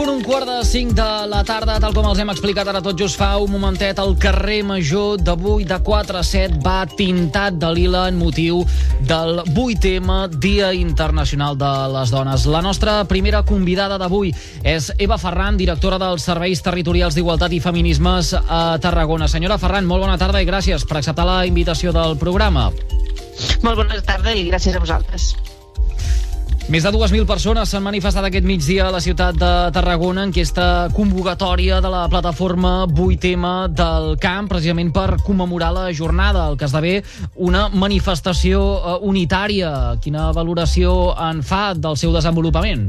punt, un quart de cinc de la tarda, tal com els hem explicat ara tot just fa un momentet, el carrer Major d'avui de 4 a 7 va tintat de lila en motiu del 8M, Dia Internacional de les Dones. La nostra primera convidada d'avui és Eva Ferran, directora dels Serveis Territorials d'Igualtat i Feminismes a Tarragona. Senyora Ferran, molt bona tarda i gràcies per acceptar la invitació del programa. Molt bona tarda i gràcies a vosaltres. Més de 2.000 persones s'han manifestat aquest migdia a la ciutat de Tarragona en aquesta convocatòria de la plataforma 8M del camp, precisament per commemorar la jornada, el que esdevé una manifestació eh, unitària. Quina valoració en fa del seu desenvolupament?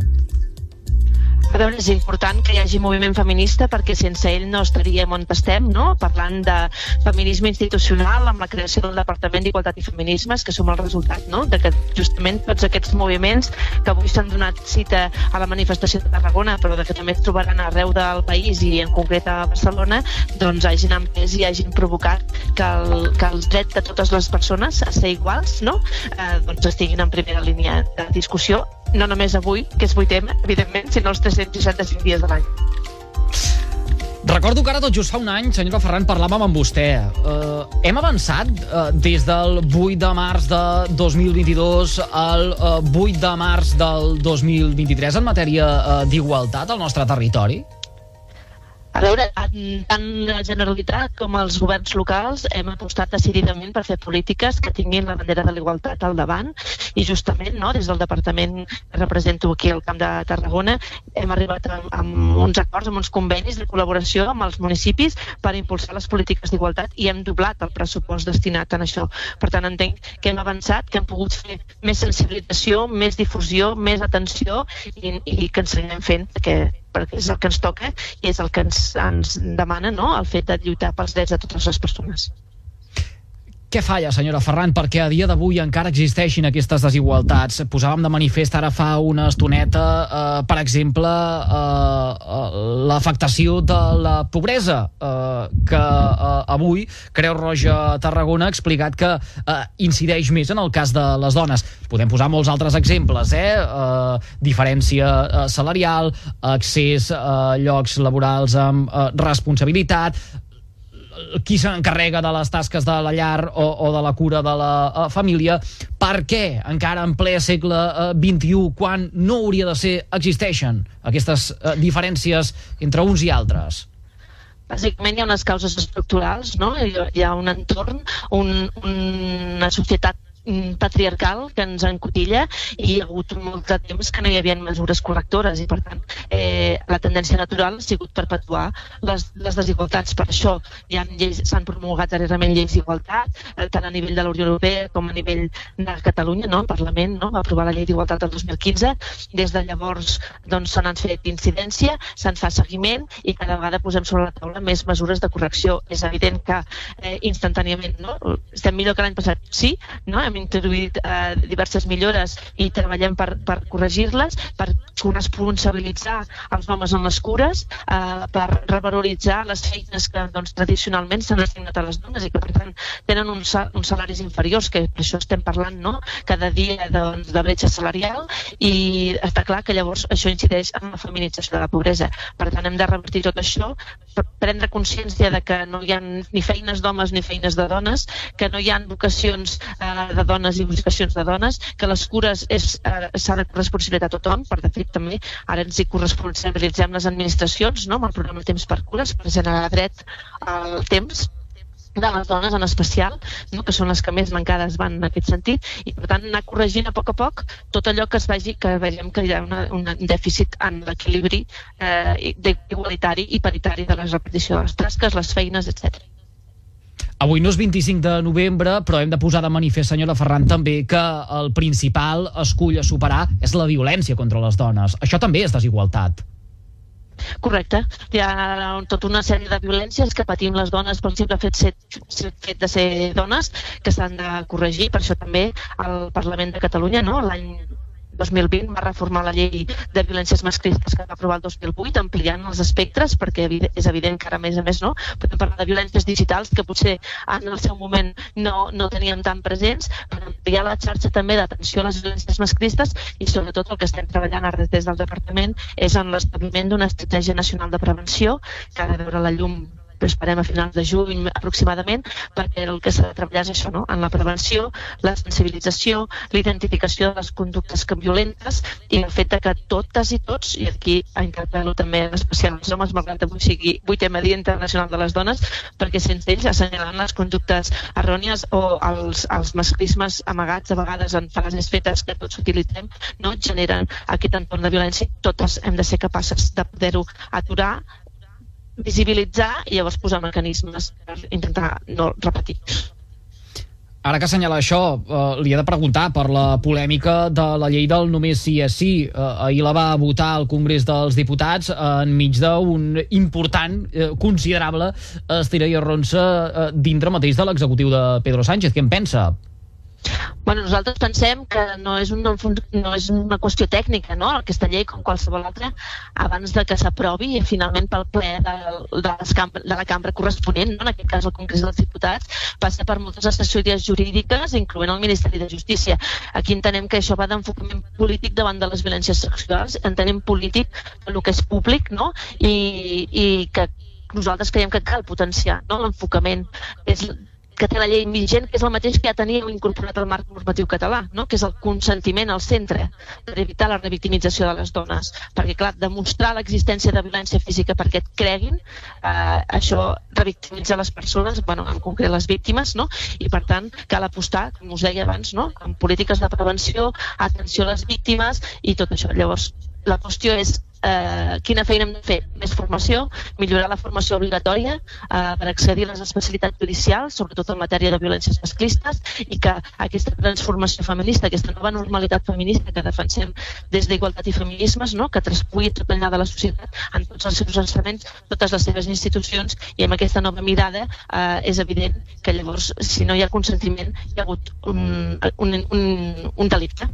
Veure, és important que hi hagi moviment feminista perquè sense ell no estaríem on estem, no? parlant de feminisme institucional amb la creació del Departament d'Igualtat i Feminismes, que som el resultat no? de que justament tots aquests moviments que avui s'han donat cita a la manifestació de Tarragona, però de que també es trobaran arreu del país i en concret a Barcelona, doncs hagin empès i hagin provocat que, el, que els drets de totes les persones a ser iguals no? eh, doncs estiguin en primera línia de discussió no només avui, que és 8M, evidentment, sinó els 365 dies de l'any. Recordo que ara tot just fa un any, senyora Ferran, parlàvem amb vostè. Uh, hem avançat uh, des del 8 de març de 2022 al uh, 8 de març del 2023 en matèria uh, d'igualtat al nostre territori? A veure, tant la Generalitat com els governs locals hem apostat decididament per fer polítiques que tinguin la bandera de l'igualtat al davant i justament no, des del departament que represento aquí al Camp de Tarragona hem arribat amb, amb uns acords, amb uns convenis de col·laboració amb els municipis per impulsar les polítiques d'igualtat i hem doblat el pressupost destinat a això. Per tant, entenc que hem avançat, que hem pogut fer més sensibilització, més difusió, més atenció i, i que ens seguirem fent, perquè perquè és el que ens toca i és el que ens, ens demana no? el fet de lluitar pels drets de totes les persones. Què falla, senyora Ferran, perquè a dia d'avui encara existeixin aquestes desigualtats? Posàvem de manifest ara fa una estoneta, eh, per exemple, eh, eh, l'afectació de la pobresa, eh, que eh, avui Creu Roja Tarragona ha explicat que eh, incideix més en el cas de les dones. Podem posar molts altres exemples, eh? eh diferència eh, salarial, accés a llocs laborals amb eh, responsabilitat, qui s'encarrega de les tasques de la llar o, o de la cura de la uh, família, per què encara en ple segle eh, XXI, quan no hauria de ser, existeixen aquestes uh, diferències entre uns i altres? bàsicament hi ha unes causes estructurals, no? hi ha un entorn, un, una societat patriarcal que ens encotilla i hi ha hagut molt de temps que no hi havia mesures correctores i per tant eh, la tendència natural ha sigut perpetuar les, les desigualtats. Per això s'han promulgat darrerament lleis d'igualtat, eh, tant a nivell de la Unió Europea com a nivell de Catalunya, no? el Parlament no? va aprovar la llei d'igualtat el 2015. Des de llavors doncs, se n'han fet incidència, se'n fa seguiment i cada vegada posem sobre la taula més mesures de correcció. És evident que eh, instantàniament no? estem millor que l'any passat, sí, no? Hem introduït eh, diverses millores i treballem per, per corregir-les, per corresponsabilitzar els homes en les cures, eh, per revaloritzar les feines que doncs, tradicionalment s'han assignat a les dones i que per tant tenen uns, uns salaris inferiors, que per això estem parlant no? cada dia doncs, de bretxa salarial i està clar que llavors això incideix en la feminització de la pobresa. Per tant, hem de revertir tot això, prendre consciència de que no hi ha ni feines d'homes ni feines de dones, que no hi ha vocacions eh, de dones i vocacions de dones, que les cures eh, s'ha de responsabilitzar a tothom, per de fet també ara ens hi corresponsabilitzem les administracions no? amb el programa Temps per Cures per generar dret al temps de les dones en especial, no? que són les que més mancades van en aquest sentit, i per tant anar corregint a poc a poc tot allò que es vegi, que vegem que hi ha una, un dèficit en l'equilibri eh, igualitari i paritari de la repetició de les tasques, les feines, etc. Avui no és 25 de novembre, però hem de posar de manifest, senyora Ferran, també que el principal escull a superar és la violència contra les dones. Això també és desigualtat. Correcte. Hi ha tota una sèrie de violències que patim les dones pel simple fet, ser, fet de ser dones que s'han de corregir. Per això també el Parlament de Catalunya, no, l'any 2020 va reformar la llei de violències masclistes que va aprovar el 2008, ampliant els espectres, perquè és evident que ara, a més a més, no, podem parlar de violències digitals que potser en el seu moment no, no teníem tan presents, per ampliar la xarxa també d'atenció a les violències masclistes i sobretot el que estem treballant ara des del Departament és en l'establiment d'una estratègia nacional de prevenció que ha de veure la llum esperem a finals de juny aproximadament, perquè el que s'ha de treballar és això, no? en la prevenció, la sensibilització, l'identificació de les conductes violentes i el fet que totes i tots, i aquí interpel·lo també en especial els homes, malgrat que avui sigui 8è Dia Internacional de les Dones, perquè sense ells assenyalant les conductes errònies o els, els masclismes amagats a vegades en frases fetes que tots utilitzem, no generen aquest entorn de violència. Totes hem de ser capaces de poder-ho aturar, visibilitzar i llavors posar mecanismes per intentar no repetir. Ara que assenyala això, eh, li he de preguntar per la polèmica de la llei del només sí és sí. Eh, ahir la va votar al Congrés dels Diputats eh, enmig d'un important, eh, considerable estira i arronsa eh, dintre mateix de l'executiu de Pedro Sánchez. Què en pensa? Bueno, nosaltres pensem que no és, un, no és una qüestió tècnica, no? Aquesta llei, com qualsevol altra, abans de que s'aprovi finalment pel ple de, de, cambra, de la cambra corresponent, no? en aquest cas el Congrés dels Diputats, passa per moltes assessories jurídiques, incloent el Ministeri de Justícia. Aquí entenem que això va d'enfocament polític davant de les violències sexuals, entenem polític el que és públic, no? I, i que nosaltres creiem que cal potenciar no? l'enfocament. És que té la llei vigent, que és el mateix que ja teníem incorporat al marc normatiu català, no? que és el consentiment al centre per evitar la revictimització de les dones. Perquè, clar, demostrar l'existència de violència física perquè et creguin, eh, això revictimitza les persones, bueno, en concret les víctimes, no? i per tant cal apostar, com us deia abans, no? en polítiques de prevenció, atenció a les víctimes i tot això. Llavors, la qüestió és eh, quina feina hem de fer? Més formació, millorar la formació obligatòria eh, per accedir a les especialitats judicials, sobretot en matèria de violències masclistes, i que aquesta transformació feminista, aquesta nova normalitat feminista que defensem des d'Igualtat i Feminismes, no? que traspugui tot enllà de la societat en tots els seus ensenyaments, totes les seves institucions, i amb aquesta nova mirada eh, és evident que llavors, si no hi ha consentiment, hi ha hagut un, un, un, un delicte.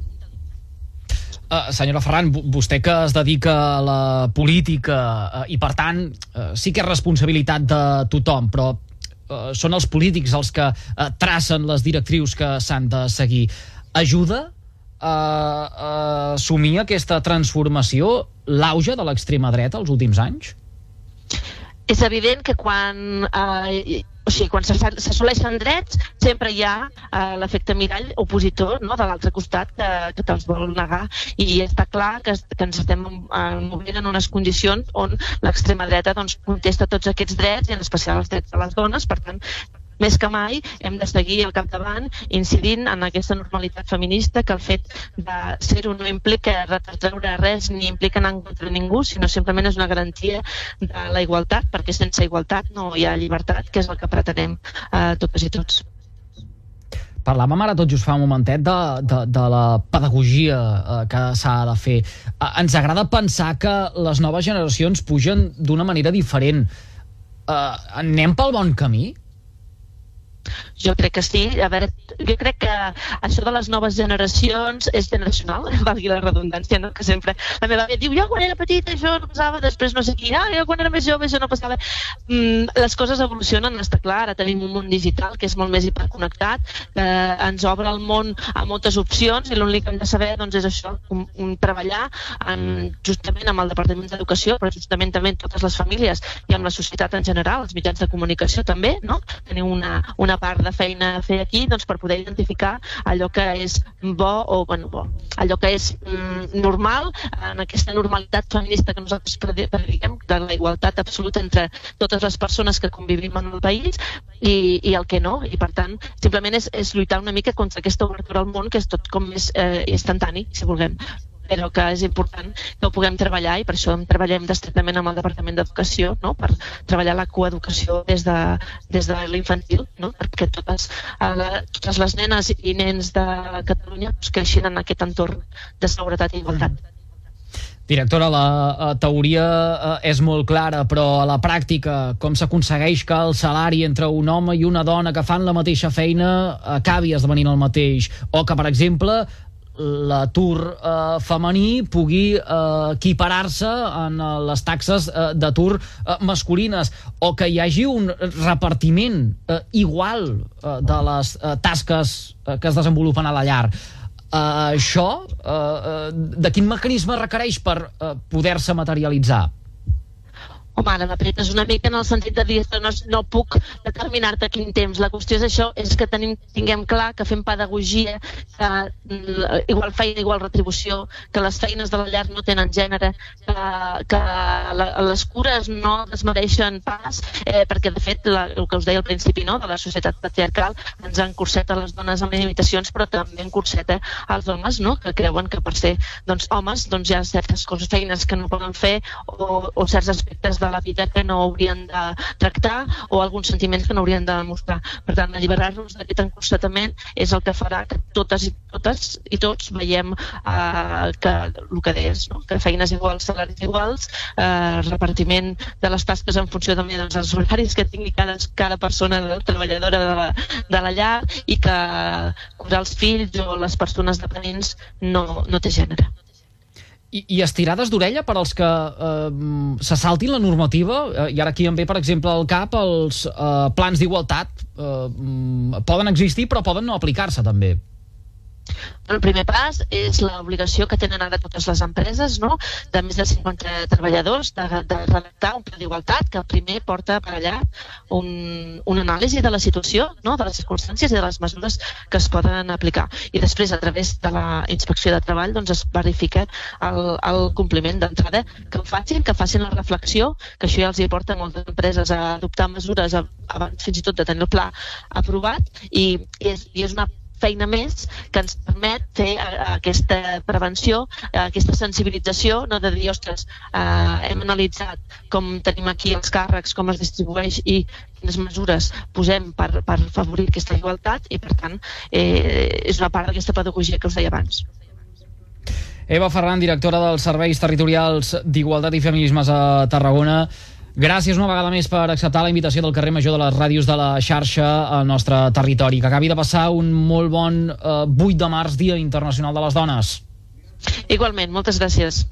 Uh, senyora Ferran, vostè que es dedica a la política uh, i per tant uh, sí que és responsabilitat de tothom, però uh, són els polítics els que uh, tracen les directrius que s'han de seguir. Ajuda a, a assumir aquesta transformació l'auge de l'extrema dreta els últims anys? És evident que quan eh, o sigui, quan s'assoleixen drets sempre hi ha eh, l'efecte mirall opositor no, de l'altre costat que, que te'ls vol negar. I està clar que, que ens estem eh, movent en unes condicions on l'extrema dreta doncs, contesta tots aquests drets i en especial els drets de les dones, per tant més que mai hem de seguir al capdavant incidint en aquesta normalitat feminista que el fet de ser-ho no implica retreure res ni implica anar contra ningú, sinó simplement és una garantia de la igualtat, perquè sense igualtat no hi ha llibertat, que és el que pretenem eh, totes i tots. Parlàvem ara tot just fa un momentet de, de, de la pedagogia eh, que s'ha de fer. Eh, ens agrada pensar que les noves generacions pugen d'una manera diferent. Eh, anem pel bon camí? Jo crec que sí. A veure, jo crec que això de les noves generacions és generacional, valgui la redundància, no? que sempre la meva àvia diu, jo quan era petita això no passava, després no sé qui, ah, jo quan era més jove això no passava. Mm, les coses evolucionen, està clar, ara tenim un món digital que és molt més hiperconnectat, que ens obre el món a moltes opcions i l'únic que hem de saber doncs, és això, un, un treballar en, justament amb el Departament d'Educació, però justament també totes les famílies i amb la societat en general, els mitjans de comunicació també, no? Tenim una, una part de feina a fer aquí doncs, per poder identificar allò que és bo o bueno, bo, allò que és mm, normal en aquesta normalitat feminista que nosaltres prediquem, de la igualtat absoluta entre totes les persones que convivim en el país i, i el que no, i per tant simplement és, és lluitar una mica contra aquesta obertura al món que és tot com més eh, instantani, si vulguem però que és important que ho puguem treballar i per això treballem estretament amb el Departament d'Educació no? per treballar la coeducació des de, des de l'infantil no? perquè totes, eh, la, totes les nenes i nens de Catalunya pues, creixin en aquest entorn de seguretat i igualtat. Directora, la uh, teoria uh, és molt clara, però a la pràctica, com s'aconsegueix que el salari entre un home i una dona que fan la mateixa feina acabi esdevenint el mateix? O que, per exemple, l'atur eh, femení pugui eh, equiparar-se en eh, les taxes eh, d'atur eh, masculines o que hi hagi un repartiment eh, igual eh, de les eh, tasques eh, que es desenvolupen a la llar. Uh, això, uh, uh, de quin mecanisme requereix per uh, poder-se materialitzar? Home, ara m'apretes una mica en el sentit de dir que no, no puc determinar-te quin temps. La qüestió és això, és que tenim, tinguem clar que fem pedagogia, que mm, igual feina, igual retribució, que les feines de la llar no tenen gènere, que, que la, les cures no desmereixen pas, eh, perquè de fet la, el que us deia al principi no, de la societat patriarcal ens encorseta les dones amb limitacions, però també encorseta els homes, no? que creuen que per ser doncs, homes doncs, hi ha certes coses, feines que no poden fer o, o certs aspectes de de la vida que no haurien de tractar o alguns sentiments que no haurien de demostrar. Per tant, alliberar-nos d'aquest encostatament és el que farà que totes i totes i tots veiem eh, que el que deies, no? que feines iguals, salaris iguals, eh, repartiment de les tasques en funció també dels doncs, horaris que tingui cada, cada persona treballadora de la, de la llar i que cuidar els fills o les persones dependents no, no té gènere. I, i estirades d'orella per als que eh, se saltin la normativa, eh, i ara aquí em ve, per exemple, al cap els eh, plans d'igualtat, eh, poden existir però poden no aplicar-se també. El primer pas és l'obligació que tenen ara totes les empreses, no? de més de 50 treballadors, de, de redactar un pla d'igualtat que primer porta per allà un, una anàlisi de la situació, no? de les circumstàncies i de les mesures que es poden aplicar. I després, a través de la inspecció de treball, doncs es verifica el, el compliment d'entrada que ho facin, que facin la reflexió, que això ja els hi porta moltes empreses a adoptar mesures abans fins i tot de tenir el pla aprovat i, i, és, i és una feina més que ens permet fer eh, aquesta prevenció, eh, aquesta sensibilització, no de dir, ostres, eh, hem analitzat com tenim aquí els càrrecs, com es distribueix i quines mesures posem per, per favorir aquesta igualtat i, per tant, eh, és una part d'aquesta pedagogia que us deia abans. Eva Ferran, directora dels Serveis Territorials d'Igualtat i Feminismes a Tarragona. Gràcies una vegada més per acceptar la invitació del carrer Major de les ràdios de la xarxa al nostre territori. Que acabi de passar un molt bon eh, 8 de març, Dia Internacional de les Dones. Igualment, moltes gràcies.